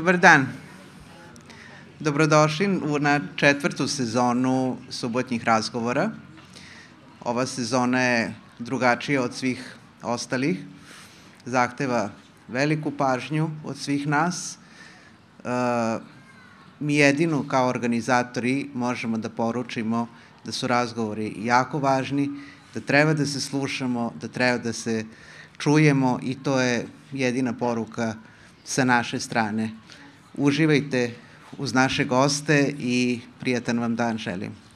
Dobar dan. Dobrodošli na četvrtu sezonu subotnjih razgovora. Ova sezona je drugačija od svih ostalih. Zahteva veliku pažnju od svih nas. E, mi jedino kao organizatori možemo da poručimo da su razgovori jako važni, da treba da se slušamo, da treba da se čujemo i to je jedina poruka sa naše strane. Uživajte uz naše goste i prijatan vam dan želim.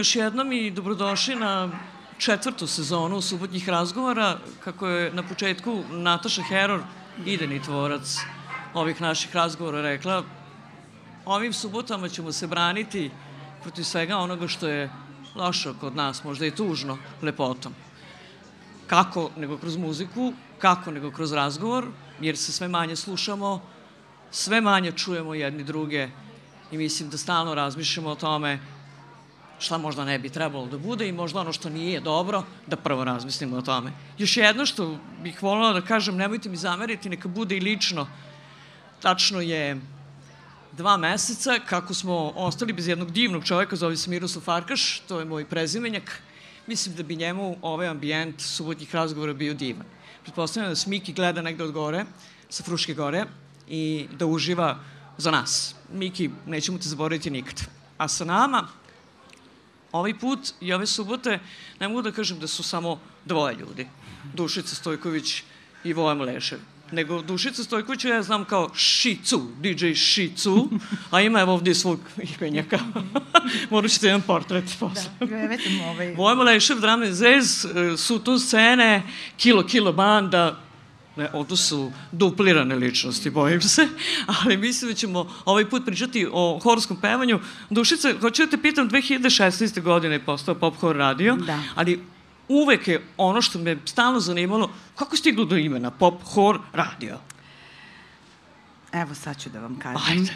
Još jednom i dobrodošli na četvrtu sezonu subotnjih razgovora. Kako je na početku Nataša Heror, ideni tvorac ovih naših razgovora, rekla, ovim subotama ćemo se braniti protiv svega onoga što je loše kod nas, možda i tužno, lepotom. Kako nego kroz muziku, kako nego kroz razgovor, jer se sve manje slušamo, sve manje čujemo jedni druge i mislim da stalno razmišljamo o tome šta možda ne bi trebalo da bude i možda ono što nije dobro, da prvo razmislimo o tome. Još jedno što bih volila da kažem, nemojte mi zameriti, neka bude i lično. Tačno je dva meseca kako smo ostali bez jednog divnog čoveka, zove se Miroslav Farkaš, to je moj prezimenjak. Mislim da bi njemu ovaj ambijent subotnjih razgovora bio divan. Pretpostavljam da Smiki gleda negde od gore, sa Fruške gore, i da uživa za nas. Miki, nećemo te zaboraviti nikad. A sa nama, ovaj put i ove subote, ne mogu da kažem da su samo dvoje ljudi. Dušica Stojković i Voja Mlešev. Nego Dušica Stojković ja znam kao Šicu, DJ Šicu, a ima evo ovdje svog imenjaka. Morat ćete jedan portret posle. Da, već sam ovaj... Voja Mlešev, Drame Zez, e, su tu scene, Kilo Kilo banda, ovdje su duplirane ličnosti, bojim se, ali mislim da ćemo ovaj put pričati o horskom pevanju. Dušice, hoću da te pitam, 2016. godine je postao Pop Hor radio, Da. ali uvek je ono što me stalno zanimalo, kako je stiglo do imena Pop Hor radio? Evo sad ću da vam kažem. Ajde.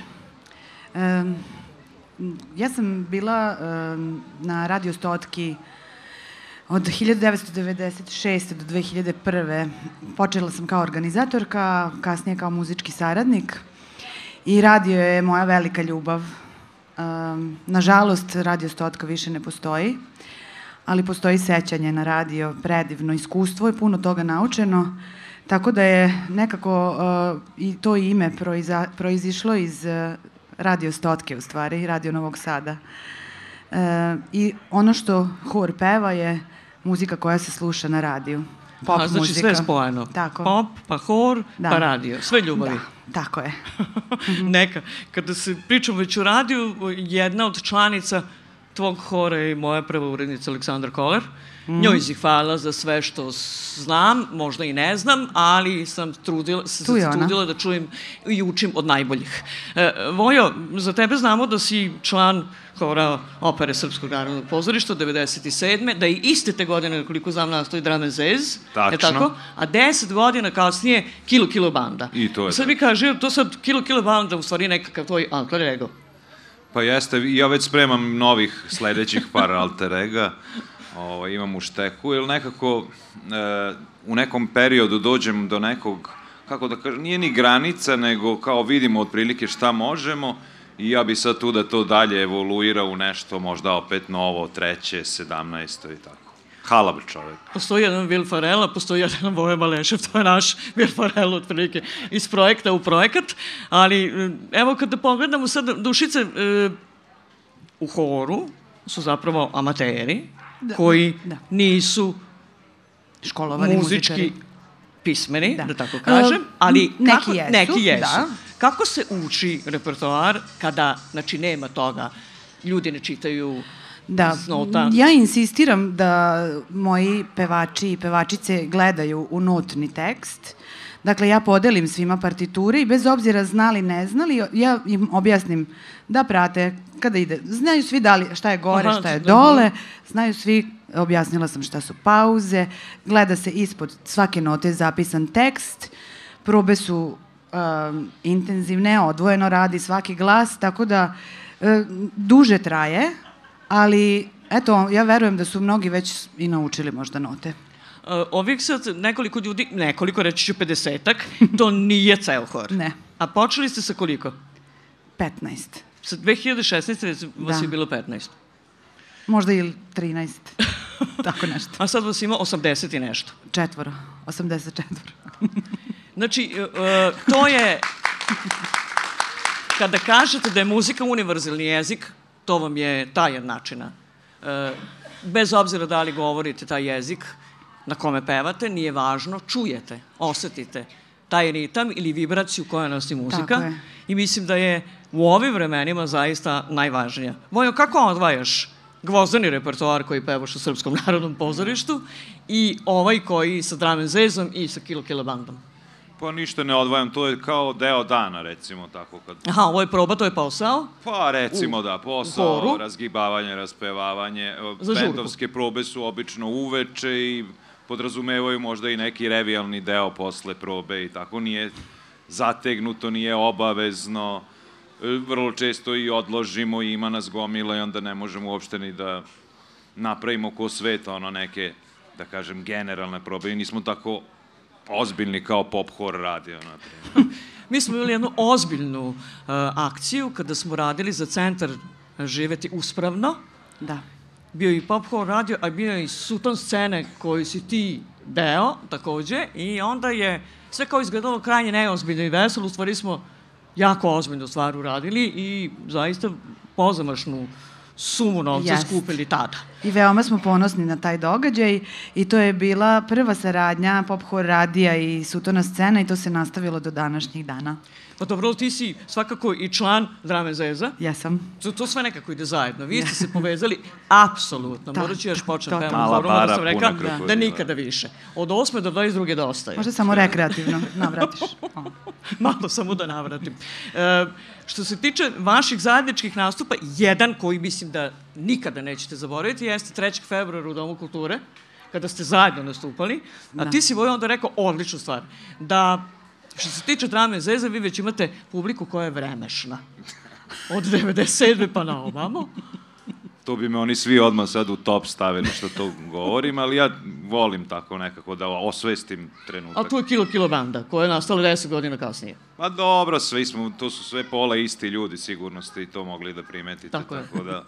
Um, ja sam bila um, na radio Stotki od 1996. do 2001. Počela sam kao organizatorka, kasnije kao muzički saradnik i radio je moja velika ljubav. Um, nažalost, radio Stotka više ne postoji, ali postoji sećanje na radio, predivno iskustvo je puno toga naučeno, tako da je nekako uh, i to ime proiza, proizišlo iz uh, radio Stotke u stvari, radio Novog Sada. Uh, I ono što hor peva je muzika koja se sluša na radiju. Pop A, znači muzika. sve spojeno. Tako. Pop, pa hor, Da. pa radio. Sve ljubavi. Da, tako je. Neka. Kada se pričamo već o radiju, jedna od članica tvog hora je i moja prva urednica Aleksandra Kolar. Mhm. Njoj si hvala za sve što znam, možda i ne znam, ali sam trudila, je se trudila da čujem i učim od najboljih. E, Vojo, za tebe znamo da si član hora opere Srpskog narodnog pozorišta 97. Da i iste te godine, koliko znam, nastoji Drame Zez. Je Tačno. tako? A deset godina kasnije Kilo Kilo banda. I to je Sad mi kaže, to sad Kilo Kilo banda u stvari nekakav tvoj alter ego. Pa jeste, ja već spremam novih sledećih par alter ega. Ovo, imam u šteku, jer nekako e, u nekom periodu dođem do nekog, kako da kažem, nije ni granica, nego kao vidimo otprilike šta možemo i ja bi sad tu da to dalje evoluira u nešto možda opet novo, treće, sedamnaesto i tako. Halav čovek. Postoji jedan Vil Farela, postoji jedan Voja Malešev, to je naš Vil Farel otprilike iz projekta u projekat, ali e, evo kada pogledamo sad, Dušice e, u horu su zapravo amateri Da, koji da. nisu Školovani muzički muzičari. pismeni, da. Da. tako kažem, E, ali neki kako, jesu, neki jesu. da. Kako se uči repertoar kada, znači, nema toga, ljudi ne čitaju Da, ja insistiram da moji pevači i pevačice gledaju u notni tekst. Dakle, ja podelim svima partiture i bez obzira znali, ne znali, ja im objasnim da prate kada ide. Znaju svi da li, šta je gore, Aha, šta je da, dole, znaju svi, objasnila sam šta su pauze, gleda se ispod svake note zapisan tekst, probe su um, intenzivne, odvojeno radi svaki glas, tako da e, duže traje, ali eto, ja verujem da su mnogi već i naučili možda note. Uh, ovih sad nekoliko ljudi, nekoliko, reći ću 50-ak, to nije ceo hor. Ne. A počeli ste sa koliko? 15. Sa 2016. vas Da. je bilo 15. Možda i 13. Tako nešto. A sad vas ima 80 i nešto. Četvoro. 84. Znači, uh, to je... Kada kažete da je muzika univerzalni jezik, to vam je taj načina. Uh, bez obzira da li govorite taj jezik na kome pevate, nije važno, čujete, osetite taj ritam ili vibraciju koja nosi muzika. I mislim da je u ovim vremenima zaista najvažnija. Vojo, kako odvajaš gvozdani repertoar koji pevaš u Srpskom narodnom pozorištu i ovaj koji sa Dramen Zezom i sa Kilo Kilo bandom. Pa ništa ne odvajam, to je kao deo dana, recimo tako. Kad... Aha, ovo je proba, to je posao. Pa recimo U da, posao, horu. razgibavanje, raspevavanje. Za. Bendovske probe su obično uveče i podrazumevaju možda i neki revijalni deo posle probe i tako. Nije zategnuto, nije obavezno. E, Vrlo često i odložimo i ima nas gomila i onda ne možemo uopšte ni da napravimo ko sveta ono neke, da kažem, generalne probe i nismo tako ozbiljni kao pop horror radio, na primjer. Mi smo imali jednu ozbiljnu uh, akciju kada smo radili za centar Živeti uspravno. Da. Bio je i Pop Horror radio, a bio je i suton scene koji si ti deo takođe i onda je sve kao izgledalo krajnje neozbiljno i veselo, u stvari smo jako ozbiljnu stvar uradili i zaista pozamašnu sumu novca Jest. skupili tada. I veoma smo ponosni na taj događaj i to je bila prva saradnja Pop Horror radija i Sutona scena i to se nastavilo do današnjih dana. Pa dobro, ti si svakako i član Drame Zeza. Ja sam. To, to sve nekako ide zajedno. Vi ste se povezali apsolutno. Da, Morat ću još početi totalno. pevam Mala horom, onda bara, sam rekla da nikada više. Od 8. do 22. dosta je. Možda samo rekreativno navratiš. O. Malo samo da navratim. E, što se tiče vaših zajedničkih nastupa, jedan koji mislim da nikada nećete zaboraviti jeste 3. februara u Domu kulture, kada ste zajedno nastupali, a Da. ti si Vojo onda rekao odličnu stvar, da što se tiče drame Zeza, vi već imate publiku koja je vremešna. Od 97. pa na ovamo. To bi me oni svi odmah sad u top stavili što to govorim, ali ja volim tako nekako da osvestim trenutak. A tu je Kilo Kilo banda, koja je nastala 10 godina kasnije. Pa dobro, svi smo, to su sve pola isti ljudi, sigurno ste i to mogli da primetite. Tako je. tako da...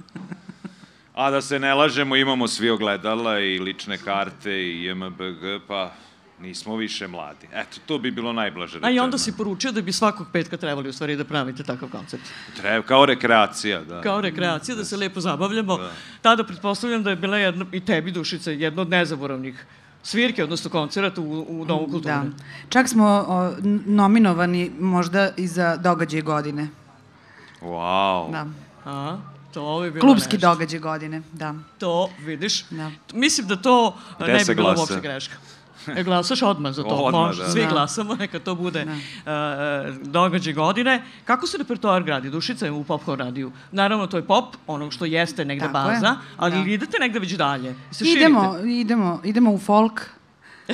A da se ne lažemo, imamo svi ogledala i lične karte i JMBG, pa nismo više mladi. Eto, to bi bilo najblaže A i onda rečeno. si poručio da bi svakog petka trebali u stvari da pravite takav koncept. Treba, kao rekreacija, da. Kao rekreacija, da se lepo zabavljamo. Da. Tada pretpostavljam da je bila jedna, i tebi dušica, jedna od nezaboravnih svirke, odnosno koncerata u, u Domu kulture. Da. Čak smo o, nominovani možda i za događaj godine. Wow. Da. A, to je bilo Klubski nešto. događaj godine, da. To, vidiš. Da. Mislim da to Gde ne bi bilo uopšte greška. E, glasaš odmah za to. Odmah, Može, da. Svi Da. glasamo, neka to bude uh, događaj godine. Kako se repertoar gradi? Dušica je u pop radiju. Naravno, to je pop, ono što jeste negde Tako je, baza, ali da. idete negde već dalje. Se idemo, širite. idemo, idemo u folk.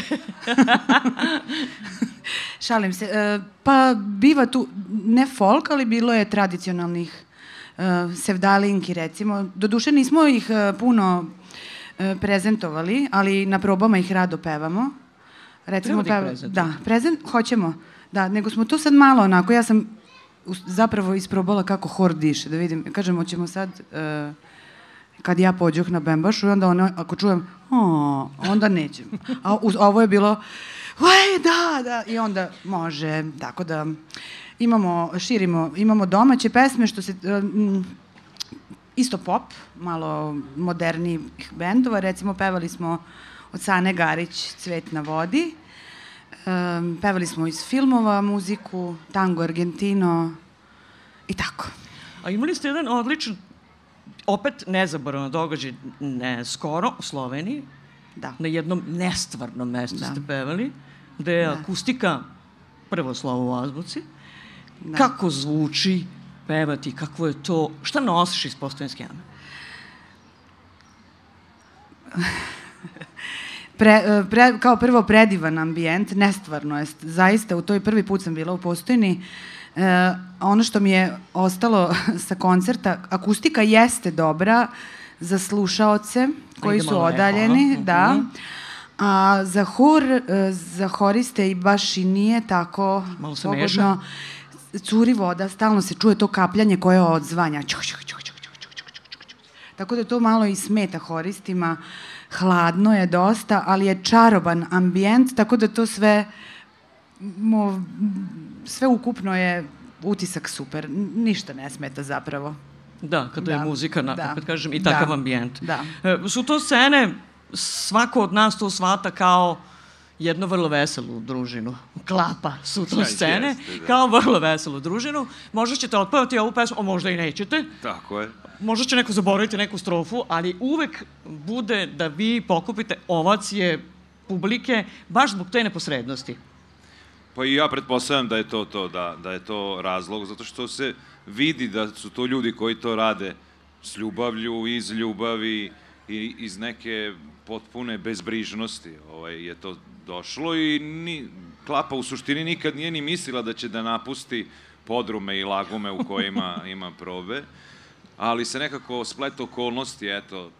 Šalim se. E, pa biva tu, ne folk, ali bilo je tradicionalnih e, sevdalinki, recimo. Doduše nismo ih e, puno prezentovali, ali na probama ih rado pevamo. Recimo, Treba da ih. Da, prezent, hoćemo. Da, nego smo to sad malo onako, ja sam zapravo isprobala kako hor diše, da vidim. Kažem, hoćemo sad, e, kad ja pođoh na bembašu i onda ono, ako čujem, o, onda nećem. A uz, ovo je bilo, oj, da, da, i onda može, tako da imamo, širimo, imamo domaće pesme što se, e, isto pop, malo modernijih bendova, recimo pevali smo od Sane Garić Cvet na vodi, um, pevali smo iz filmova muziku, tango Argentino i tako. A imali ste jedan odličan, opet nezaboravan događaj, ne skoro, u Sloveniji, Da. na jednom nestvarnom mestu Da. ste pevali, gde je Da. akustika prvo slovo u azbuci. Da. Kako zvuči pevati, kakvo je to, šta nosiš iz Postojanske jame? Pre, pre, kao prvo predivan ambijent, nestvarno je, zaista u toj prvi put sam bila u Postojni, e, ono što mi je ostalo sa koncerta, akustika jeste dobra za slušaoce koji su odaljeni, aha, da, mhm. a za hor, e, za horiste i baš i nije tako Malo se pogodno. Curi voda, stalno se čuje to kapljanje koje odzvanja. Čuk, čuk, čuk, čuk, čuk, čuk, čuk, čuk, čuk. Tako da to malo i smeta horistima. Hladno je dosta, ali je čaroban ambijent, tako da to sve mo, sve ukupno je utisak super. Ništa ne smeta zapravo. Da, kada je Da, muzika, na, da, opet kažem, i takav da, ambijent. da. E, su to scene, svako od nas to shvata kao jednu vrlo veselu družinu. Klapa su to scene, jeste, da. kao vrlo veselu družinu. Možda ćete otpevati ovu pesmu, a možda i nećete. Tako je. Možda će neko zaboraviti neku strofu, ali uvek bude da vi pokupite ovacije publike baš zbog te neposrednosti. Pa i ja pretpostavljam da je to to, da, da je to razlog, zato što se vidi da su to ljudi koji to rade s ljubavlju, iz ljubavi i iz neke potpune bezbrižnosti ovaj, je to došlo i ni, Klapa u suštini nikad nije ni mislila da će da napusti podrume i lagume u kojima ima probe, ali se nekako spleta okolnosti, eto,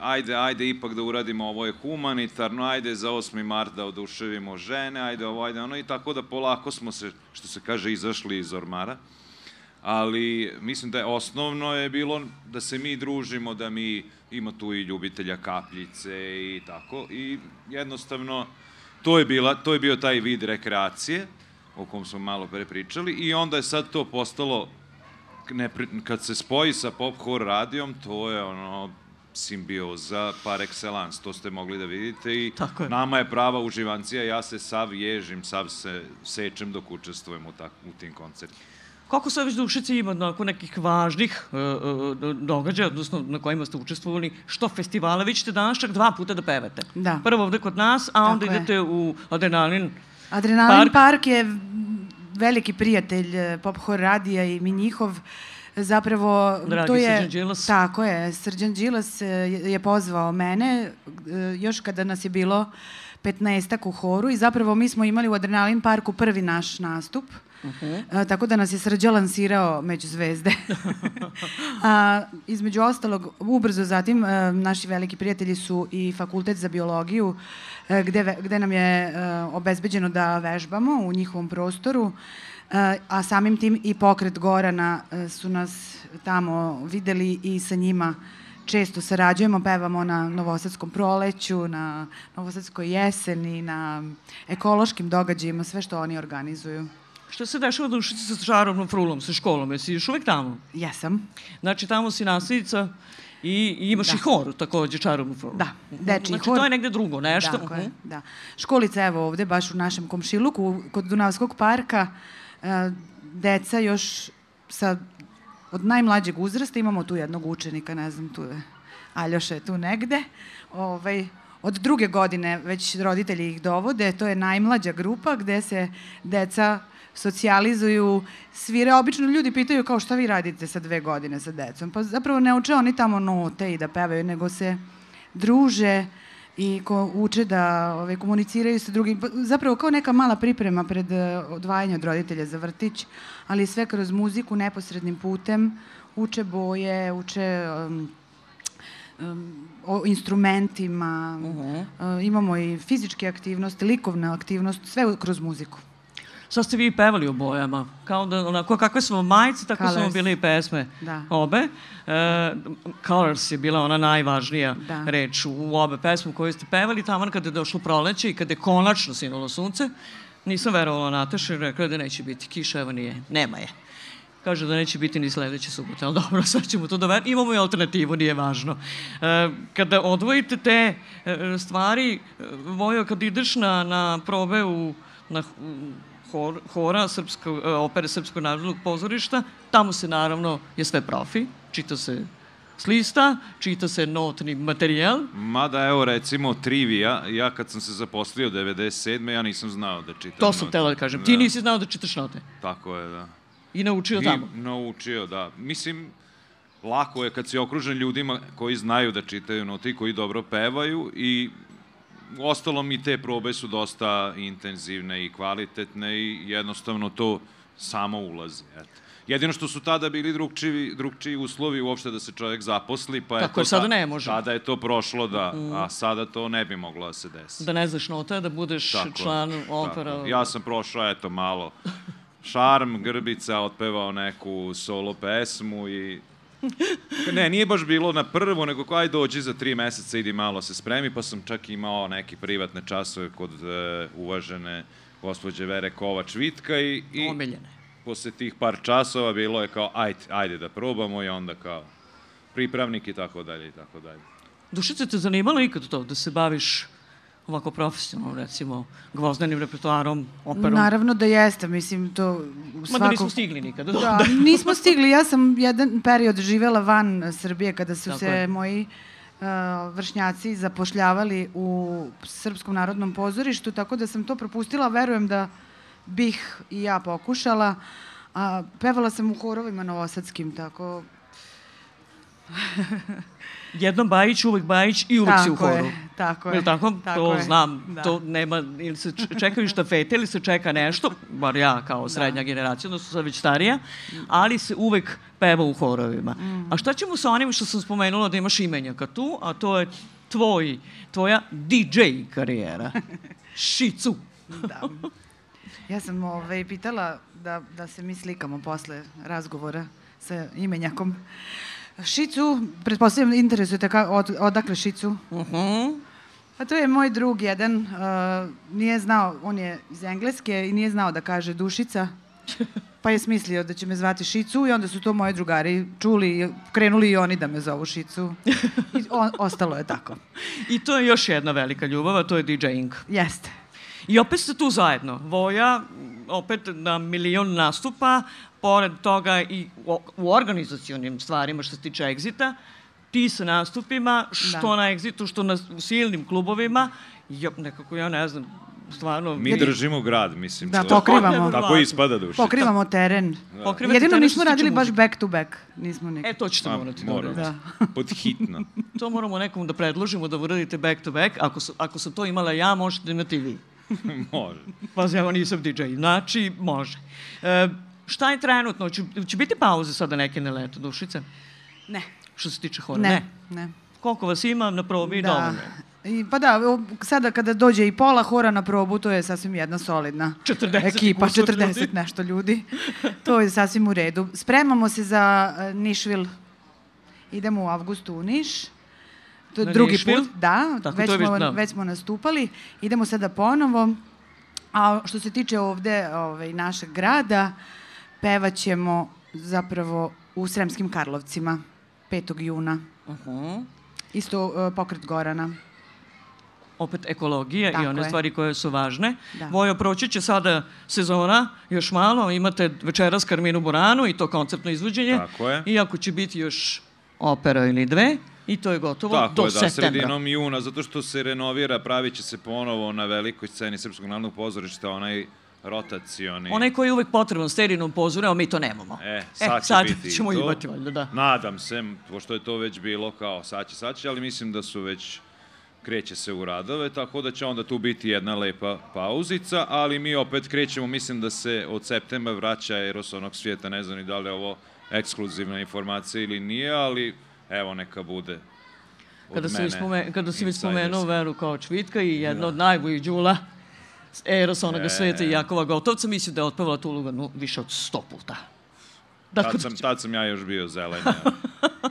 ajde, ajde ipak da uradimo ovo je humanitarno, ajde za 8. mart da oduševimo žene, ajde ovo, ajde ono i tako da polako smo se, što se kaže, izašli iz ormara. Ali mislim da je osnovno je bilo da se mi družimo, da mi ima tu i ljubitelja kapljice i tako i jednostavno to je bila to je bio taj vid rekreacije o kom smo malo pre pričali i onda je sad to postalo ne, kad se spoji sa pop horror radijom, to je ono simbioza par excellence, to ste mogli da vidite i je. nama je prava uživancija, ja se sav ježim, sav se sečem dok učestvujem u, tak, u tim koncertima. Koliko sad već Dušice ima nakon nekih važnih uh, uh, događaja, odnosno na kojima ste učestvovali, što festivala, vi ćete danas čak dva puta da pevate. Da. Prvo ovde kod nas, a onda Tako je. idete u Adrenalin. Adrenalin Park. Park, je veliki prijatelj eh, Pop Horror radija i mi njihov zapravo Dragi to je Srđan Đilas. tako je Srđan Đilas eh, je je pozvao mene još kada nas je bilo 15 u horu i zapravo mi smo imali u Adrenalin parku prvi naš nastup. A, tako da nas je Srđa lansirao među zvezde. A, između ostalog, ubrzo zatim, a, naši veliki prijatelji su i fakultet za biologiju, a, gde, gde nam je a, obezbeđeno da vežbamo u njihovom prostoru, a, a samim tim i pokret Gorana a, su nas tamo videli i sa njima često sarađujemo, pevamo na Novosadskom proleću, na Novosadskoj jeseni, na ekološkim događajima, sve što oni organizuju. Što se dešava Dušici sa čarovnom frulom, sa školom? Jesi još uvek tamo? Jesam. Znači, tamo si nasledica i, i imaš Da. i hor, takođe, čarovnu frulu. Da, dečiji znači, hor. to je negde drugo, nešto. Tako je, Mhm. da. Školica evo ovde, baš u našem komšiluku, kod Dunavskog parka, e, deca još sa, od najmlađeg uzrasta, imamo tu jednog učenika, ne znam, tu je, Aljoša je tu negde, ovaj, od druge godine već roditelji ih dovode, to je najmlađa grupa gde se deca socijalizuju, svire. Obično ljudi pitaju kao šta vi radite sa dve godine sa decom? Pa zapravo ne uče oni tamo note i da pevaju, nego se druže i ko uče da ove, komuniciraju sa drugim. Pa, Zapravo kao neka mala priprema pred eh, odvajanje od roditelja za vrtić, ali sve kroz muziku, neposrednim putem, uče boje, uče um, um, o instrumentima, uh imamo i fizičke aktivnosti, likovne aktivnosti, sve kroz muziku. Sad ste vi pevali u bojama. Kao da, onako, kakve vam majice, tako Colors. bile i pesme. Da. Obe. E, Colors je bila ona najvažnija Da. reč u obe pesme koje ste pevali. Tamo kada je došlo proleće i kada je konačno sinulo sunce, nisam verovala Nataša, rekla je da neće biti kiša, evo nije, nema je. Kaže da neće biti ni sledeće subote, ali dobro, sad ćemo to ver... Imamo i alternativu, nije važno. E, kada odvojite te e, stvari, e, Vojo, kad ideš na, na probe u, na u hora srpsko, e, opere Srpskog narodnog pozorišta, tamo se naravno je sve profi, čita se s lista, čita se notni materijal, Mada, evo, recimo, trivija, ja kad sam se zaposlio 97. ja nisam znao da čitam. to sam htela da kažem. Ti nisi znao da čitaš note Tako je, da. i naučio I tamo. naučio, da. Mislim, lako je kad si okružen ljudima koji znaju da čitaju note i koji dobro pevaju i ostalom i te probe su dosta intenzivne i kvalitetne i jednostavno to samo ulazi. Eto. Jedino što su tada bili drugčiji, drugčiji uslovi uopšte da se čovjek zaposli, pa je Tako to je, sada ta- ne može. Tada je to prošlo, da, a sada to ne bi moglo da se desi. Da ne znaš note, da budeš Tako član opera. tako. Ja sam prošao, eto, malo šarm, grbica, otpevao neku solo pesmu i... Ne, nije baš bilo na prvu, nego ko aj dođi za tri meseca, idi malo se spremi, pa sam čak imao neke privatne časove kod e, uvažene gospođe Vere Kovač-Vitka i, i Omiljene. posle tih par časova bilo je kao, ajde, ajde da probamo i onda kao pripravnik i tako dalje i tako dalje. Dušice, te zanimalo ikad to da se baviš ovako profesionalno, recimo, gvozdenim repertoarom, operom? Naravno da jeste, mislim, to svako... Mada nismo stigli nikada. Da, nismo stigli. Ja sam jedan period živela van Srbije kada su Tako se je. moji uh, vršnjaci zapošljavali u Srpskom narodnom pozorištu, tako da sam to propustila. Verujem da bih i ja pokušala. A, pevala sam u horovima novosadskim, tako jednom Bajić, uvek Bajić i uvek tako si u horu. Je, tako je. tako? tako to je. znam. Da. To nema, ili se čekaju štafete ili se čeka nešto, bar ja kao srednja da. generacija, odnosno sad već starija, ali se uvek peva u horovima. Mm. A šta ćemo sa onim što sam spomenula da imaš imenjaka tu, a to je tvoj, tvoja DJ karijera. Šicu. da. Ja sam ovaj, pitala da, da se mi slikamo posle razgovora sa imenjakom. Šicu, pretpostavljam, interesujete ka, od, odakle Šicu? Uh mhm. -huh. A to je moj drug jedan, uh, nije znao, on je iz Engleske i nije znao da kaže dušica, pa je smislio da će me zvati Šicu i onda su to moji drugari čuli i krenuli i oni da me zovu Šicu. I o, ostalo je tako. I to je još jedna velika ljubav, a to je DJing. Jeste. I opet ste tu zajedno. Voja, opet na milion nastupa, pored toga i u organizacijonim stvarima što se tiče egzita, ti sa nastupima, što da. na egzitu, što na u silnim klubovima, jo, nekako ja ne znam, stvarno... Mi držimo grad, mislim. Da, pokrivamo. Tako ispada duše. Pokrivamo teren. Da. Jedino teren nismo radili baš back to back. Nismo nikad. E, to ćete pa, morati da uradite. Da. Pod hitno. to moramo nekom da predložimo da uradite back to back. Ako, su, ako sam to imala ja, možete da imati i vi. može. Pa ja nisam DJ. Znači, može. E, šta je trenutno? Će, će biti pauze sada neke na leto, Dušice? Ne. Što se tiče hora? Ne. Ne. ne. Koliko vas ima na probi? Da. Dovoljno. I, pa da, sada kada dođe i pola hora na probu, to je sasvim jedna solidna 40 ekipa, 40 ljudi. nešto ljudi. To je sasvim u redu. Spremamo se za uh, Nišvil. Idemo u avgustu u Niš. To je drugi Nišvil? put, da, Tako već, smo, da. već smo nastupali. Idemo sada ponovo. A što se tiče ovde ovaj, našeg grada, pevaćemo zapravo u Sremskim Karlovcima 5. juna. Uh -huh. Isto uh, pokret Gorana opet ekologija Tako i one je. stvari koje su važne. Da. Vojo, proći će sada sezona, još malo, imate večeras Karminu Boranu i to koncertno izvođenje. Tako je. Iako će biti još opera ili dve, I to je gotovo Tako do je, da, septembra. sredinom juna, zato što se renovira, pravit će se ponovo na velikoj sceni Srpskog narodnog pozorišta, onaj rotacioni. Onaj koji je uvek potreban sterinom pozoru, a mi to nemamo. E, sad, e, sad će biti ćemo to. imati, valjda, da. Nadam se, pošto je to već bilo kao sad će, sad će, ali mislim da su već kreće se u radove, tako da će onda tu biti jedna lepa pauzica, ali mi opet krećemo, mislim da se od septembra vraća Eros onog svijeta, ne znam ni da li je ovo ekskluzivna informacija ili nije, ali evo neka bude kada kada si mi spomenuo Veru kao čvitka i jedna da. od najboljih džula Eros onoga e. sveta i Jakova Gotovca, mislim da je otpevala tu uloga no, više od sto puta. Dakle, tad, sam, tad sam ja još bio zelen. Ja.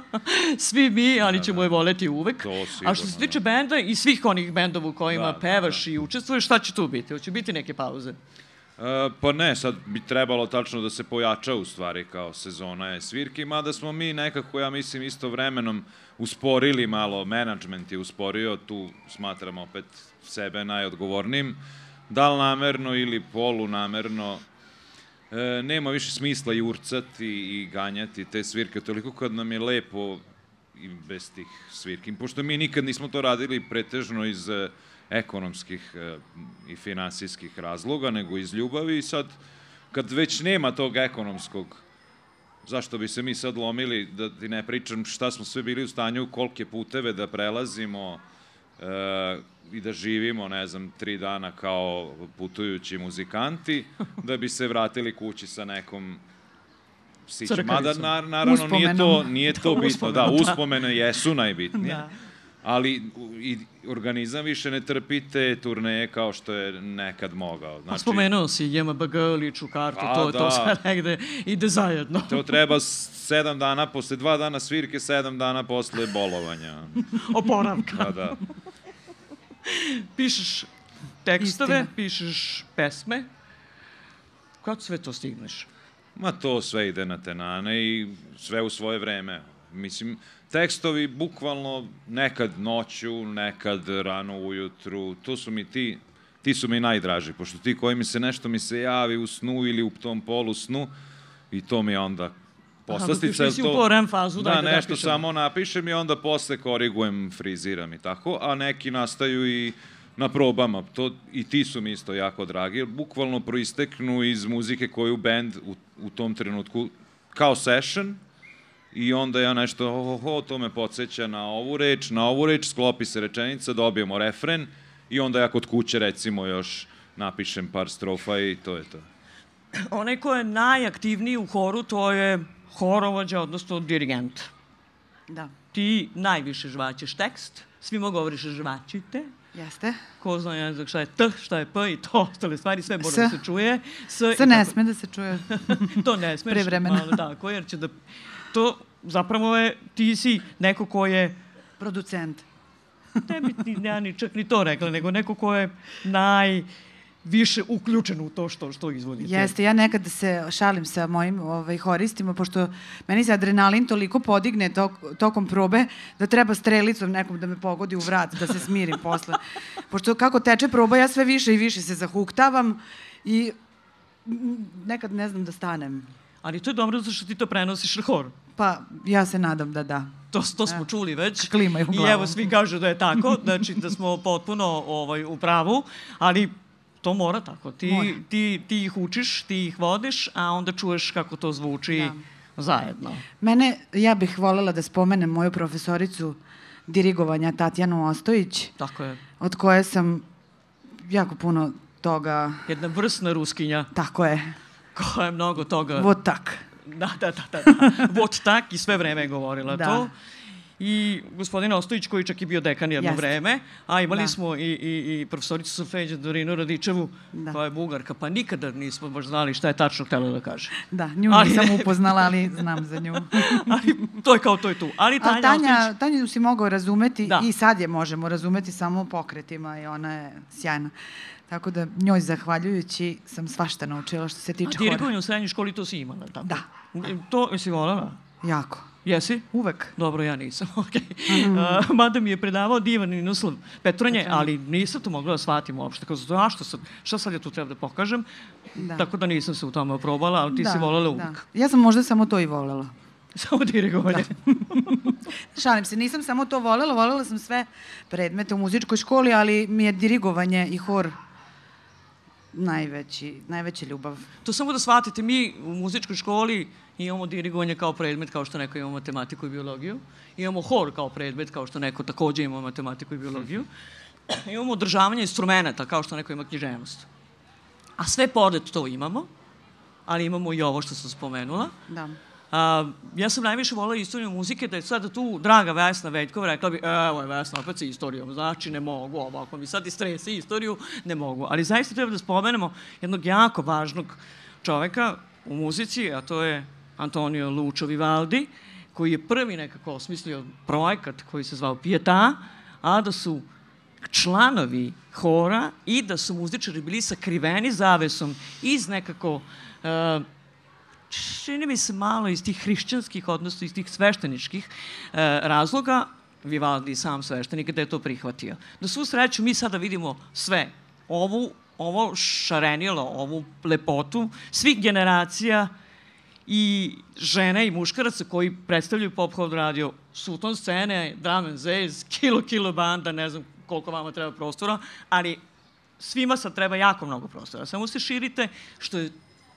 Svi mi, ali da, ćemo da, je voleti uvek. To sigurno, A što se tiče da. benda i svih onih bendova u kojima da, da pevaš da, da. i učestvuješ, šta će tu biti? Hoće biti neke pauze? Uh, pa ne, sad bi trebalo tačno da se pojača u stvari kao sezona je svirke, mada smo mi nekako, ja mislim, isto vremenom usporili malo, management je usporio, tu smatramo opet sebe najodgovornim, da li namerno ili polunamerno, e, nema više smisla i urcati i ganjati te svirke, toliko kad nam je lepo i bez tih svirki. Pošto mi nikad nismo to radili pretežno iz e, ekonomskih e, i finansijskih razloga, nego iz ljubavi i sad, kad već nema tog ekonomskog zašto bi se mi sad lomili, da ti ne pričam šta smo sve bili u stanju, kolike puteve da prelazimo e, i da živimo, ne znam, tri dana kao putujući muzikanti, da bi se vratili kući sa nekom sićem. Mada, na, naravno, Uspomenom. nije to, nije to bitno. Da, uspomene jesu najbitnije. Da ali i organizam više ne trpite turneje kao što je nekad mogao. Znači, A spomenuo si JMBG, liču kartu, a, to, da. to sve negde ide zajedno. To treba sedam dana, posle dva dana svirke, sedam dana posle bolovanja. Oporavka. Da, da. Pišeš tekstove, Istina. pišeš pesme. Kako sve to stigneš? Ma to sve ide na tenane i sve u svoje vreme. Mislim, tekstovi bukvalno nekad noću, nekad rano ujutru, to su mi ti, ti su mi najdraži, pošto ti koji mi se nešto mi se javi u snu ili u tom polu snu, i to mi je onda poslastica. Aha, dok u REM fazu, da, da nešto napišem. samo napišem i onda posle korigujem, friziram i tako, a neki nastaju i na probama. To, I ti su mi isto jako dragi, jer bukvalno proisteknu iz muzike koju band u, u tom trenutku kao session, i onda ja nešto, oh, oh, to me podsjeća na ovu reč, na ovu reč, sklopi se rečenica, dobijemo refren i onda ja kod kuće recimo još napišem par strofa i to je to. Onaj ko je najaktivniji u horu, to je horovođa, odnosno dirigent. Da, Ti najviše žvaćeš tekst, svima govoriš žvaćite, jeste. ko zna jezik šta je T, šta je P i to ostale stvari, sve mora da S. se čuje. S, i ne tako- sme da se čuje. to ne smeš. Pre vremena. Malo, tako, jer će da... To zapravo je, ti si neko ko je, Producent. ne bi ti, ja ni čak ni to rekla, nego neko ko je naj više uključen u to što, što izvodite. Jeste, ja nekad se šalim sa mojim ovaj, horistima, pošto meni se adrenalin toliko podigne tok, tokom probe da treba strelicom nekom da me pogodi u vrat, da se smirim posle. Pošto kako teče proba, ja sve više i više se zahuktavam i nekad ne znam da stanem. Ali to je dobro zato što ti to prenosiš na hor. Pa ja se nadam da da. To, to smo čuli već. Klimaju I glavom. evo, svi kažu da je tako, znači da smo potpuno ovaj, u pravu, ali to mora tako. Ti, Mora. ti, ti ih učiš, ti ih vodiš, a onda čuješ kako to zvuči zajedno. Mene, ja bih volela da spomenem moju profesoricu dirigovanja Tatjanu Ostojić, Tako je. od koje sam jako puno toga, Jedna vrsna ruskinja tako je, koja je mnogo toga... vod tak. Da, da, da, da. da. Vot tak i sve vreme je govorila Da. to. I gospodin Ostojić koji čak i bio dekan jedno Jeste. vreme, a imali Da. smo i, i, i profesoricu Sofeđa Dorinu Radičevu, Da. koja je bugarka, pa nikada nismo baš znali šta je tačno htjela da kaže. Da, nju Ali nisam upoznala, ali znam za nju. Ali to je kao to je tu. Ali Tanja, Ali Tanja, Ostojić, Tanju si mogao razumeti Da. i sad je možemo razumeti samo pokretima i ona je sjajna. Tako da njoj zahvaljujući sam svašta naučila što se a tiče hora. dirigovanje u srednjoj školi to si imala, tako? Da. To jesi volala? Jako. Jesi? Uvek. Dobro, ja nisam, okej. Okay. mada mi je predavao divan Ninoslav Petronje, ali nisam to mogla da shvatim uopšte. Kao zato, a što sad, šta sad ja tu treba da pokažem? Da. Tako da nisam se u tome oprobala, ali ti si volela uvijek. Ja sam možda samo to i volela. Samo dirigovanje. Šalim se, nisam samo to volela, volela sam sve predmete u muzičkoj školi, ali mi je dirigovanje i hor najveći, najveća ljubav. To samo da shvatite, mi u muzičkoj školi imamo dirigovanje kao predmet, kao što neko ima matematiku i biologiju. Imamo hor kao predmet, kao što neko takođe ima matematiku i biologiju. imamo održavanje instrumenta, kao što neko ima književnost. A sve pored to imamo, ali imamo i ovo što sam spomenula. Da. A, ja sam najviše volila istoriju muzike, da je sada tu draga Vesna Veljkova rekla bi, evo je Vesna opet sa istorijom, znači ne mogu ovo, ako mi sad istrese istoriju, ne mogu. Ali zaista treba da spomenemo jednog jako važnog čoveka u muzici, a to je Antonio Lucio Vivaldi, koji je prvi nekako osmislio projekat koji se zvao Pieta, a da su članovi hora i da su muzičari bili sakriveni zavesom iz nekako uh, čini mi se malo iz tih hrišćanskih, odnosno iz tih svešteničkih e, razloga, Vivaldi sam sveštenik, da je to prihvatio. Na svu sreću mi sada vidimo sve. Ovu, ovo šarenilo, ovu lepotu svih generacija i žene i muškaraca koji predstavljaju Pop Hold Radio su ton scene, drum and jazz, kilo, kilo banda, ne znam koliko vama treba prostora, ali svima sad treba jako mnogo prostora. Samo se širite, što je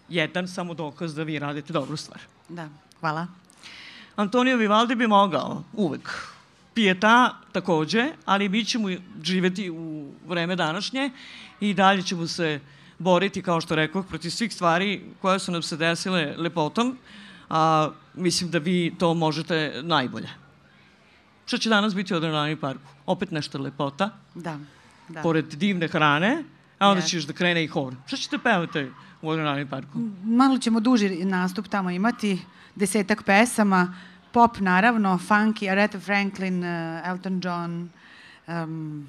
jedan samo dokaz da vi radite dobru stvar. Da, hvala. Antonio Vivaldi bi mogao uvek. Pijeta takođe, ali mi ćemo živeti u vreme današnje i dalje ćemo se boriti, kao što rekao, protiv svih stvari koje su nam se desile lepotom, a mislim da vi to možete najbolje. Šta će danas biti u Adrenalini parku? Opet nešto lepota, Da, da. pored divne hrane, a onda Jeste. ćeš da krene i hor. Šta ćete pevati u Adrenalini parku? Malo ćemo duži nastup tamo imati, desetak pesama, pop naravno, funky, Aretha Franklin, eh, Elton John, Um,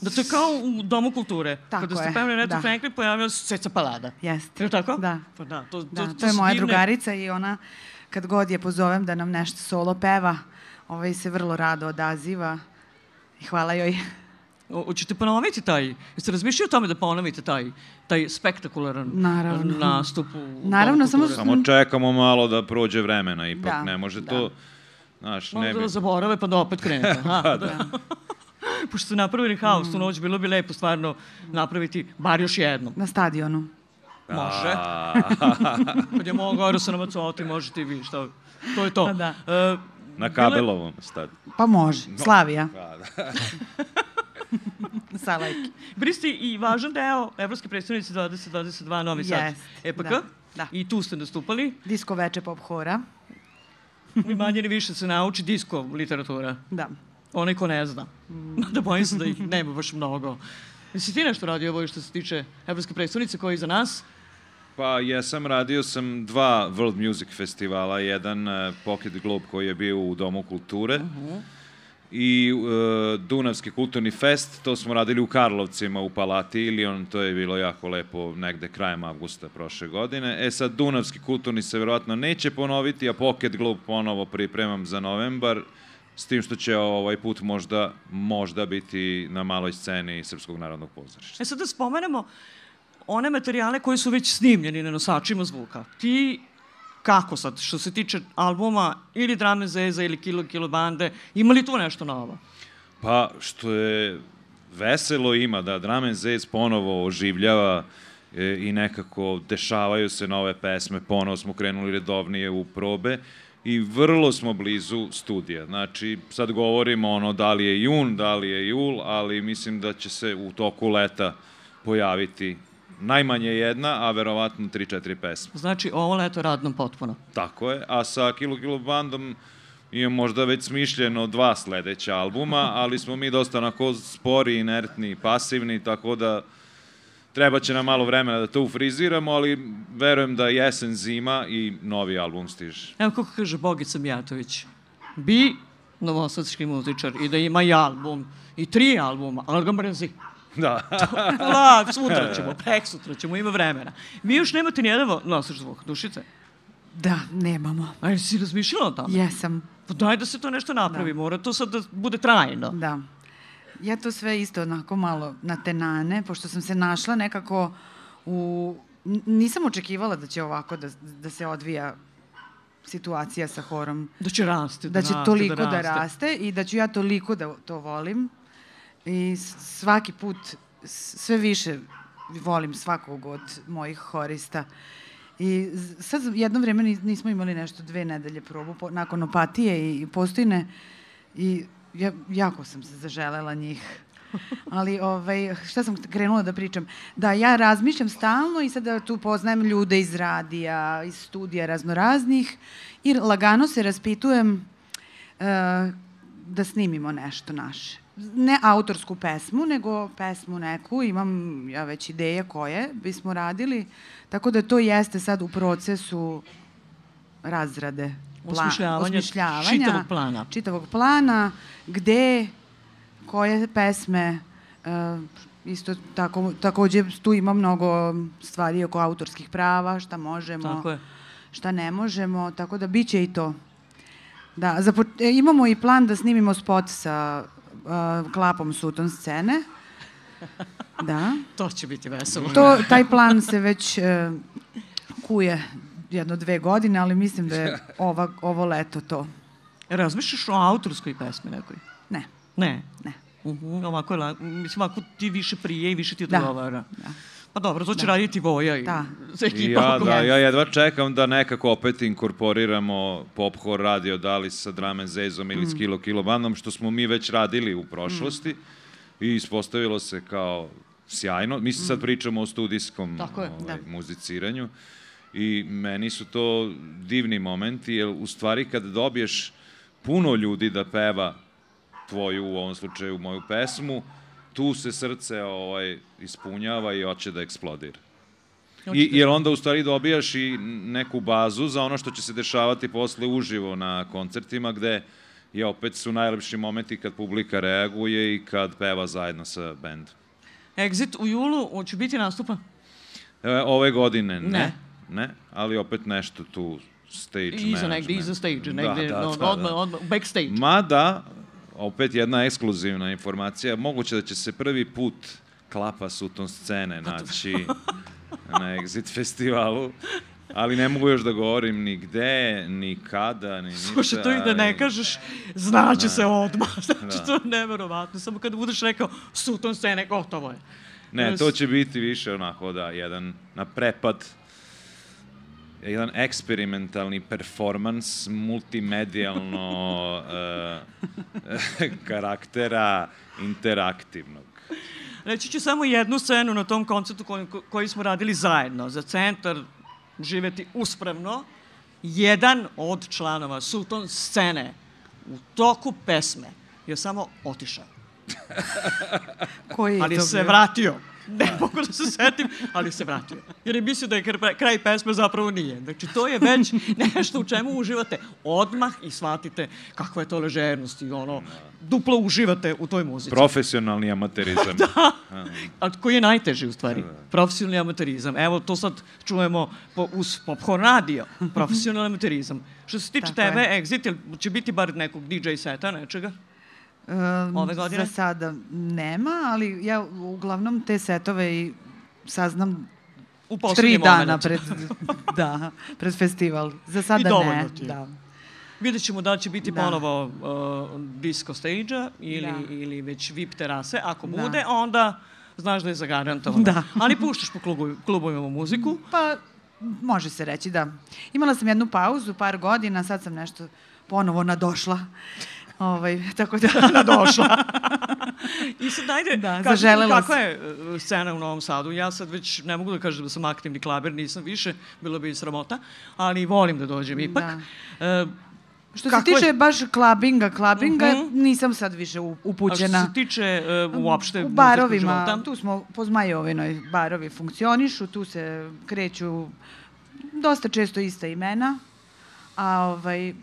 Da to je kao u Domu kulture. Tako Kada ste je, pevali Reta da. Franklin, pojavila se Ceca Palada. jeste. Je li tako? Da. Pa da, to, to, Da, to, to je su moja divne- drugarica i ona kad god je pozovem da nam nešto solo peva, ovaj se vrlo rado odaziva i hvala joj. O- Hoćete ponoviti taj, jeste razmišljali o tome da ponovite taj, taj spektakularan Naravno. nastup u Naravno, Domu samo Samo čekamo malo da prođe vremena, ipak Da, ne može da. to... Znaš, Malo ne da bi... vas zaborave pa da opet krenete. Aha, da. Da. Pošto ste napravili haos Mm. tu noć, bilo bi lepo stvarno napraviti bar još jednom. Na stadionu. Može. Kad je mogao Arosa na Macoti, možete i vi, šta? To je to. Pa da. E, Na bile- kabelovom stad. Pa može, Slavija. Pa, da. Salajki. Bili ste i važan deo Evropske predstavnice 2022 Novi Sad. Jest, EPK. da, da. I tu ste nastupali. Disko veče pop hora. I manje ni više se nauči disko literatura. Da. Onaj ko ne zna. Mm. Da bojim se da ih nema baš mnogo. Jesi ti nešto radio ovo što se tiče Evropske predstavnice koja je iza nas? Pa jesam, radio sam dva World Music festivala, jedan uh, Pocket Globe koji je bio u Domu kulture i uh, Dunavski kulturni fest, to smo radili u Karlovcima u Palati Ilion, to je bilo jako lepo negde krajem avgusta prošle godine. E sad, Dunavski kulturni se verovatno neće ponoviti, a Pocket Globe ponovo pripremam za novembar, s tim što će ovaj put možda, možda biti na maloj sceni Srpskog narodnog pozorišta. E sad da spomenemo one materijale koji su već snimljeni na nosačima zvuka. Ti kako sad, što se tiče albuma ili Drame Zeza ili Kilo Kilo Bande, ima li tu nešto novo? Pa, što je veselo ima da Drum Zez ponovo oživljava e, i nekako dešavaju se nove pesme, ponovo smo krenuli redovnije u probe i vrlo smo blizu studija. Znači, sad govorimo ono da li je jun, da li je jul, ali mislim da će se u toku leta pojaviti najmanje jedna, a verovatno 3-4 pesme. Znači, ovo leto radnom potpuno. Tako je, a sa Kilo Kilo bandom imam možda već smišljeno dva sledeća albuma, ali smo mi dosta onako spori, inertni, pasivni, tako da treba će nam malo vremena da to ufriziramo, ali verujem da jesen, zima i novi album stiže. Evo kako kaže Bogica Mijatović. Bi novosadski muzičar i da ima i album, i tri albuma, ali ga mrzi. Da. La, sutra ćemo, prek sutra ćemo, ima vremena. Vi još nemate nijedan nosač zvuka, dušice? Da, nemamo. A jesi razmišljala o tome? Jesam, Pa daj da se to nešto napravi, mora to sad da bude trajno. da. Ja to sve isto onako malo natenane, pošto sam se našla nekako u... Nisam očekivala da će ovako da, da se odvija situacija sa horom. Da će rasti, da, Da će raste, toliko da da raste. raste i da ću ja toliko da to volim. I svaki put sve više volim svakog od mojih horista. I sad jedno vreme nis- nismo imali nešto dve nedelje probu po, nakon opatije i postojne i ja, jako sam se zaželela njih. Ali ovaj, šta sam krenula da pričam? Da, ja razmišljam stalno i sada tu poznajem ljude iz radija, iz studija raznoraznih i lagano se raspitujem e, da snimimo nešto naše. Ne autorsku pesmu, nego pesmu neku, imam ja već ideje koje bismo radili, tako da to jeste sad u procesu razrade. Osmišljavanja osmišljavanja čitavog plana. Čitavog plana, gde, koje pesme, e, isto tako, takođe tu ima mnogo stvari oko autorskih prava, šta možemo, Tako je. šta ne možemo, tako da bit će i to. Da, za, e, imamo i plan da snimimo spot sa uh, klapom Sutton scene. Da. To će biti veselo. To, taj plan se već uh, kuje jedno dve godine, ali mislim da je ova, ovo leto to. Razmišljaš o autorskoj pesmi nekoj? Ne. Ne. Ne. Uh ovako je, mislim, ovako ti više prije i više ti Da. odgovara. Da. Pa dobro, to će raditi Voja i Da. za I ekipa. ja, da, ja jedva čekam da nekako opet inkorporiramo pop core radio, da li sa Drame Zezom ili s Kilo Kilo bandom, što smo mi već radili u prošlosti i ispostavilo se kao sjajno. Mi se sad pričamo o studijskom Tako je, ovaj, da. muziciranju i meni su to divni momenti, jer u stvari kad dobiješ puno ljudi da peva tvoju, u ovom slučaju moju pesmu, tu se srce ovaj, ispunjava i hoće da eksplodira. I, jer onda u stvari dobijaš i neku bazu za ono što će se dešavati posle uživo na koncertima gde I opet su najlepši momenti kad publika reaguje i kad peva zajedno sa bendom. Exit u julu, hoće biti nastupa? E, ove godine ne. Ne. Ne, ali opet nešto tu stage Iza management. negde, iza stage, negde, da, da, no, da, odmah, da. odmah, backstage. Mada, opet jedna ekskluzivna informacija, moguće da će se prvi put klapa Sutton scene Pa naći na Exit festivalu, ali ne mogu još da govorim ni gde, ni kada, ni ništa. Slušaj, to i da ne kažeš, znaće se odmah. Znači, Da. to je neverovatno. Samo kad budeš rekao, suton scene, gotovo je. Ne, to će biti više onako da, jedan na prepad, jedan eksperimentalni performans multimedijalno uh, karaktera interaktivnog. Reći ću samo jednu scenu na tom koncertu koji, koji smo radili zajedno. Za centar živeti uspravno. Jedan od članova suton scene u toku pesme je samo otišao. Koji je ali to se bio? vratio. Ne mogu da se setim, ali se vratio. Jer je mislio da je kr- kraj pesme zapravo nije. Znači, to je već nešto u čemu uživate odmah i shvatite kakva je to ležernost i ono, duplo uživate u toj muzici. Profesionalni amaterizam. da. A koji je najteži u stvari? Profesionalni amaterizam. Evo, to sad čujemo po, uz Popcorn radio. Profesionalni amaterizam. Što se tiče Tako tebe, je. Exit, će biti bar nekog DJ seta, nečega? Um, Ove godine? Za sada nema, ali ja uglavnom te setove i saznam U tri poslednji dana moment. pred, da, pred festival. Za sada ne. ti. Da. Vidjet ćemo da li će biti Da. ponovo uh, disco stage-a ili, Da. ili već VIP terase. Ako Da. bude, onda znaš da je zagarantovano. Da. Ali puštaš po klubu, klubovima muziku. Pa, može se reći, da. Imala sam jednu pauzu, par godina, sad sam nešto ponovo nadošla. Ovaj, tako da... nadošla. I sad ajde, Da, mi zaželela kakva je uh, scena u Novom Sadu? Ja sad već ne mogu da kažem da sam aktivni klaber, nisam više, bilo bi sramota, ali volim da dođem ipak. Uh, Što Kako se je? tiče baš klabinga, klabinga, Mhm. nisam sad više u- a što upućena. se tiče uh, uopšte U barovima, života? tu smo po Zmajovinoj barovi funkcionišu, tu se kreću dosta često ista imena, a ovaj,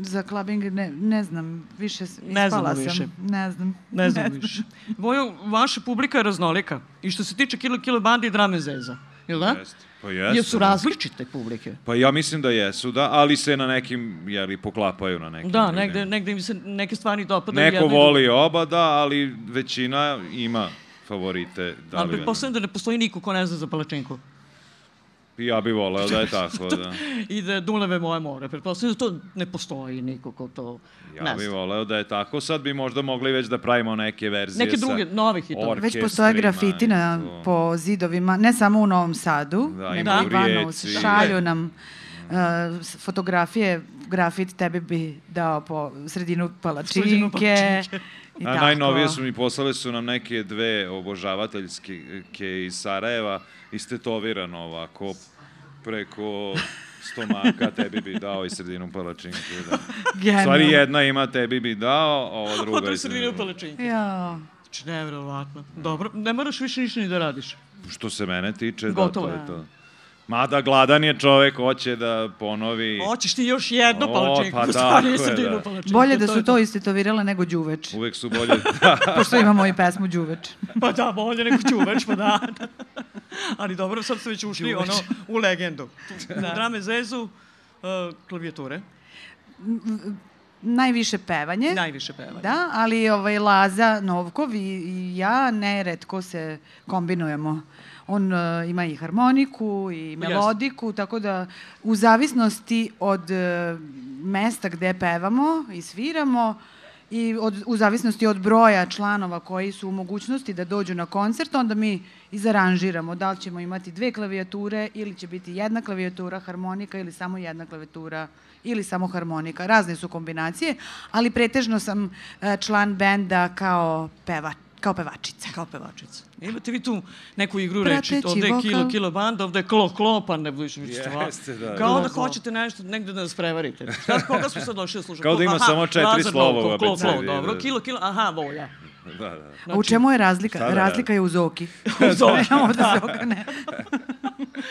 za klabing ne, ne znam, više s- Ne ispala sam. više. Ne znam. Ne znam više. Vojo, vaša publika je raznolika. I što se tiče Kilo Kilo bandi i drame zeza. Jel da? Jeste. Pa jeste. Jesu da. različite publike. Pa ja mislim da jesu, da, ali se na nekim, jeli, poklapaju na nekim. Da, negde, negde im se neke stvari dopadaju. Neko jedno i voli oba, da, ali većina ima favorite. Da Ali li pretpostavljam da ne postoji niko ko ne zna za palačinku. Ja bih voleo da je tako, da. I da je Dunave moje more. Pretpostavljam da to ne postoji niko ko to Ja ne bih voleo da je tako. Sad bi možda mogli već da pravimo neke verzije Neke sa druge, nove hitove. Već postoje grafiti na, po zidovima, ne samo u Novom Sadu, Da, nego i vano, Rijeci. šalju nam uh, fotografije, grafit tebi bi dao po sredinu palačinke. Sredinu palačinke. I A tako. najnovije su mi poslale su nam neke dve obožavateljske iz Sarajeva istetovirano ovako preko stomaka tebi bi dao i sredinu palačinke. Da. Stvari jedna ima tebi bi dao, a ova druga... Je sredinu palačinke. Ja. Znači, nevjerovatno. Dobro, ne moraš više ništa ni da radiš. Što se mene tiče, Gotovo da, je. to je to. Mada gladan je čovek, hoće da ponovi... Hoćeš ti još jednu O, palačinku, pa stvari tako je, sredinu da. palačinke. Bolje da su to istetovirale nego đuveč. Uvek su bolje... Da. Pošto imamo i pesmu đuveč. Pa da, bolje nego čuvač, pa da. Ali dobro, sad ste već ušli Đuveč. ono, u legendu. Da. Drame zezu, uh, klavijature, Najviše pevanje. najviše pevanje. Da, ali ovaj Laza Novkov i, i ja neretko se kombinujemo. On uh, ima i harmoniku i melodiku, tako da u zavisnosti od uh, mesta gde pevamo i sviramo i od, u zavisnosti od broja članova koji su u mogućnosti da dođu na koncert, onda mi izaranžiramo da li ćemo imati dve klavijature ili će biti jedna klavijatura, harmonika ili samo jedna klavijatura ili samo harmonika. Razne su kombinacije, ali pretežno sam e, član benda kao peva, kao pevačica. Kao pevačica. Imate vi tu neku igru Prateći reči, ovde je vokal. kilo, kilo band, ovde je klo, klopan, ne budiš više. Jeste, da, Kao da. da hoćete nešto, negde da nas prevarite. Šta, koga smo sad došli da slušamo? Kao da ima Aha, samo četiri slova u Novkov, klo, klo, abecedi, dobro, da. kilo, kilo, aha, volja. da, da. A u čemu je razlika? Šta da razlika je u Zoki. Zoki, Ovde Zoka ne.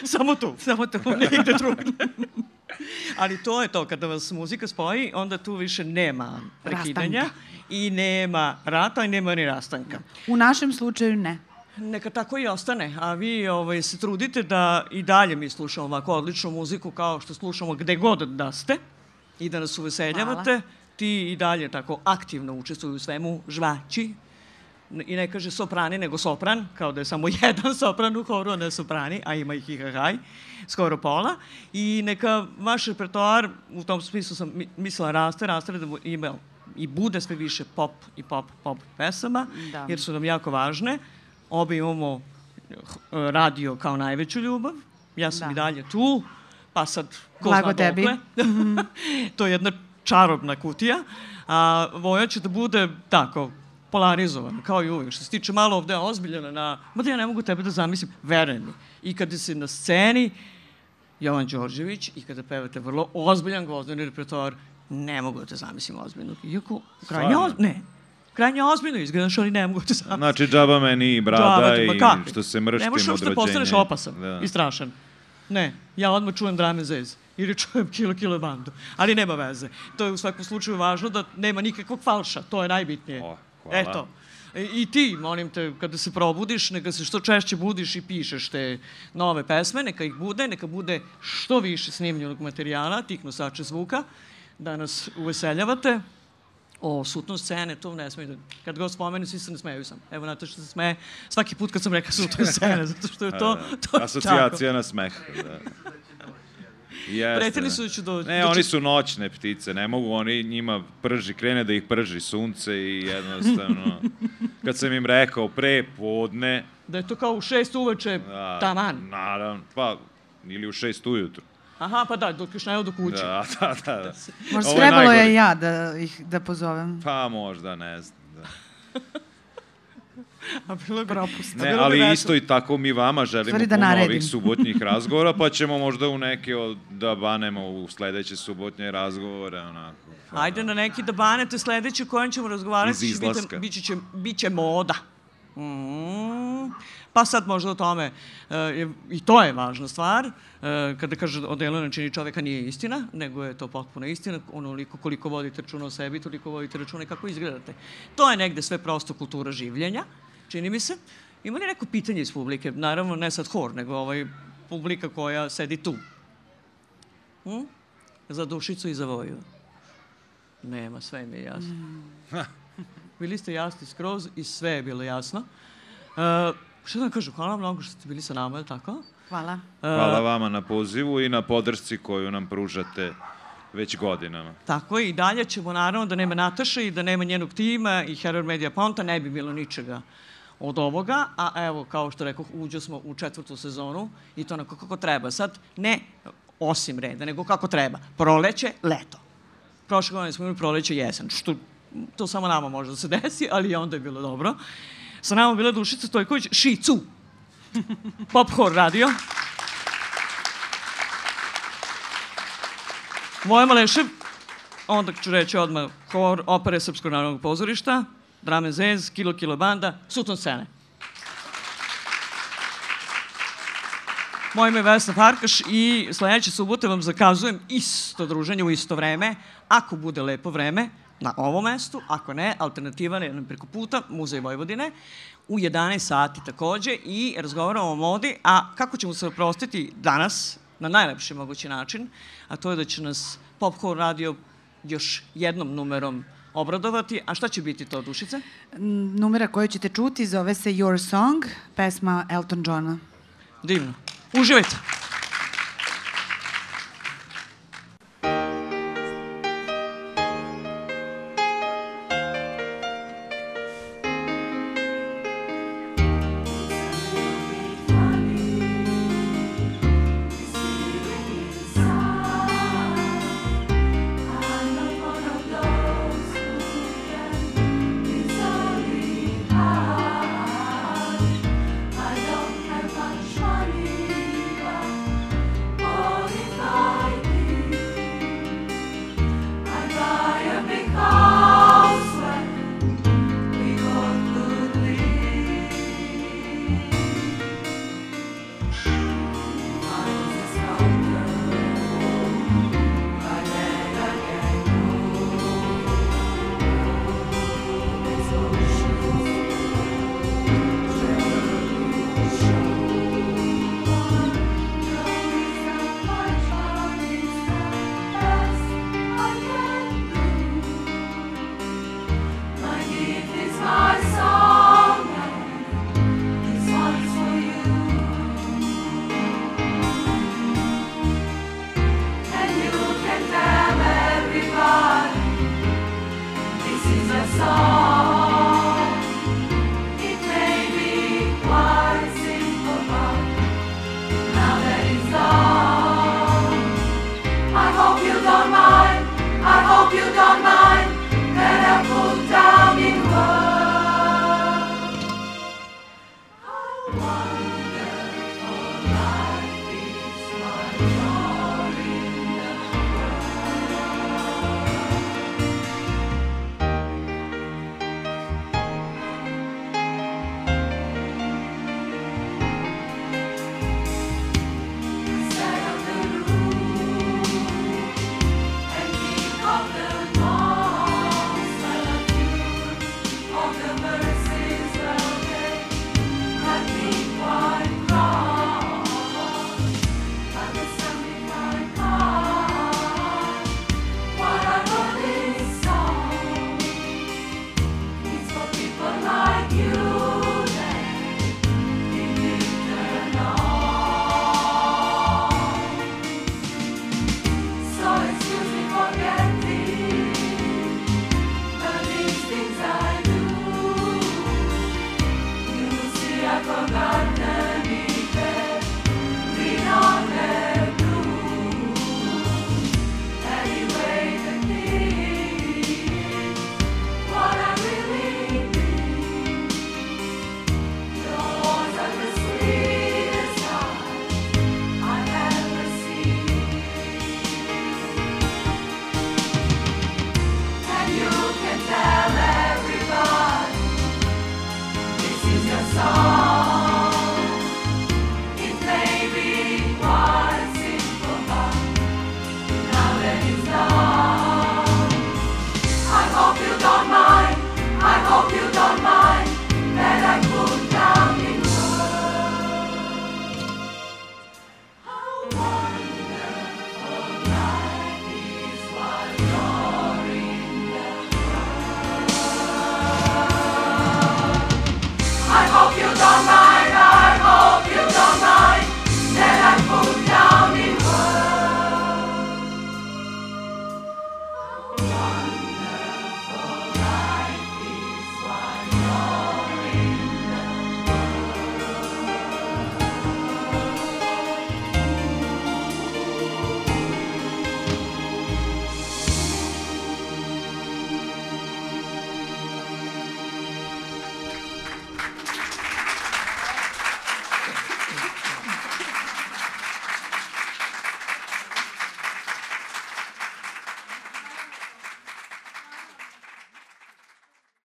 Samo tu. Samo to. Nigde drugde. Ali to je to, kada vas muzika spoji, onda tu više nema prekidanja Rastanka. i nema rata i nema ni rastanka. U našem slučaju ne. Neka tako i ostane, a vi ovaj, se trudite da i dalje mi slušamo ovako odličnu muziku kao što slušamo gde god da ste i da nas uveseljavate. Hvala. Ti i dalje tako aktivno učestvuju u svemu, žvaći, i ne kaže soprani, nego sopran, kao da je samo jedan sopran u horu, a ne soprani, a ima ih i hahaj, skoro pola. I neka vaš repertoar, u tom smislu sam mi- mislila raste, raste da ima i bude sve više pop i pop, pop pesama, Da. jer su nam jako važne. Obe imamo eh, radio kao najveću ljubav. Ja sam Da. i dalje tu, pa sad ko Blago zna tebi. dokle. to je jedna čarobna kutija. A Voja će da bude tako, polarizovan, kao i uvijek. Što se tiče malo ovde ozbiljena na... Ma da ja ne mogu tebe da zamislim, veruj mi. I kada si na sceni, Jovan Đorđević, i kada pevate vrlo ozbiljan gvozdeni repertoar, ne mogu da te zamislim ozbiljno. Iako, krajnje ozbiljno, ne. Krajnje ozbiljno izgledaš, ali ne mogu da te zamislim. Znači, džaba meni i brada Da, i kakvi? što se mrštim Ne od možeš rođenja. uopšte da postaneš opasan Da. i strašan. Ne, ja odmah čujem drame zez ili čujem kilo kilo bandu. Ali nema veze. To je u svakom slučaju važno da nema nikakvog falša. To je najbitnije. O, hvala. Eto. E, I ti, molim te, kada se probudiš, neka se što češće budiš i pišeš te nove pesme, neka ih bude, neka bude što više snimljenog materijala, tih nosača zvuka, da nas uveseljavate. O, sutno scene, to ne smije da... Kad god spomenu, svi se ne smeju sam. Evo, Nataša se smeje svaki put kad sam rekao sutno scene, zato što je to, to Asocijacija na smeh. Da. Jeste, Pretili da. su da će do... Ne, do oni čet- su noćne ptice, ne mogu oni njima prži, krene da ih prži sunce i jednostavno, kad sam im rekao pre podne, Da je to kao u šest uveče, da, taman. Naravno, pa, ili u šest ujutru. Aha, pa da, dok još ne odu kući. Da, da, da. da. Možda trebalo je ja da ih da pozovem. Pa možda, ne znam. Da. A bilo bi... Propust. Ne, bilo bi ali isto i tako mi vama želimo Stvari da puno naredim. ovih subotnjih razgovora, pa ćemo možda u neke od, da banemo u sledeće subotnje razgovore, onako. Ajde na neki da banete sledeće kojem ćemo razgovarati. Iz izlaska. Biće, će, biće moda. Mm. Pa sad možda o tome, e, je- i to je važna stvar, e, kada kaže odelo ne čini čoveka nije istina, nego je to potpuno istina, onoliko koliko vodite računa o sebi, toliko vodite računa i kako izgledate. To je negde sve prosto kultura življenja, čini mi se. Ima li neko pitanje iz publike? Naravno, ne sad hor, nego ovaj publika koja sedi tu. Hm? Za dušicu i za voju. Nema, sve mi je jasno. Bili ste jasni skroz i sve je bilo jasno. Uh, što da vam kažem, hvala vam mnogo što ste bili sa nama, je li tako? Hvala. Uh, Hvala vama na pozivu i na podršci koju nam pružate već godinama. Tako je, i dalje ćemo naravno da nema Nataše i da nema njenog tima i Heror Media Ponta, ne bi bilo ničega od ovoga, a evo, kao što rekao, uđo smo u četvrtu sezonu i to onako kako treba. Sad, ne osim reda, nego kako treba. Proleće, leto. Prošle godine smo imali proleće, jesen, što to samo nama može da se desi, ali onda je bilo dobro. Sa nama bila Dušica Stojković, Šicu, Pop Hor radio. Voja Malešev, onda ću reći odmah hor opere Srpskog narodnog pozorišta, Drame Zez, Kilo Kilo Banda, Sutton scene. Moje ime je Vesna Farkaš i sledeće subote vam zakazujem isto druženje u isto vreme. Ako bude lepo vreme, na ovom mestu, ako ne, alternativa je preko puta, Muzej Vojvodine, u 11 sati takođe i razgovaramo o modi, a kako ćemo se oprostiti danas, na najlepši mogući način, a to je da će nas Popcorn radio još jednom numerom obradovati. A šta će biti to, Dušice? Numera koju ćete čuti zove se Your Song, pesma Elton Johna. Divno. Uživajte.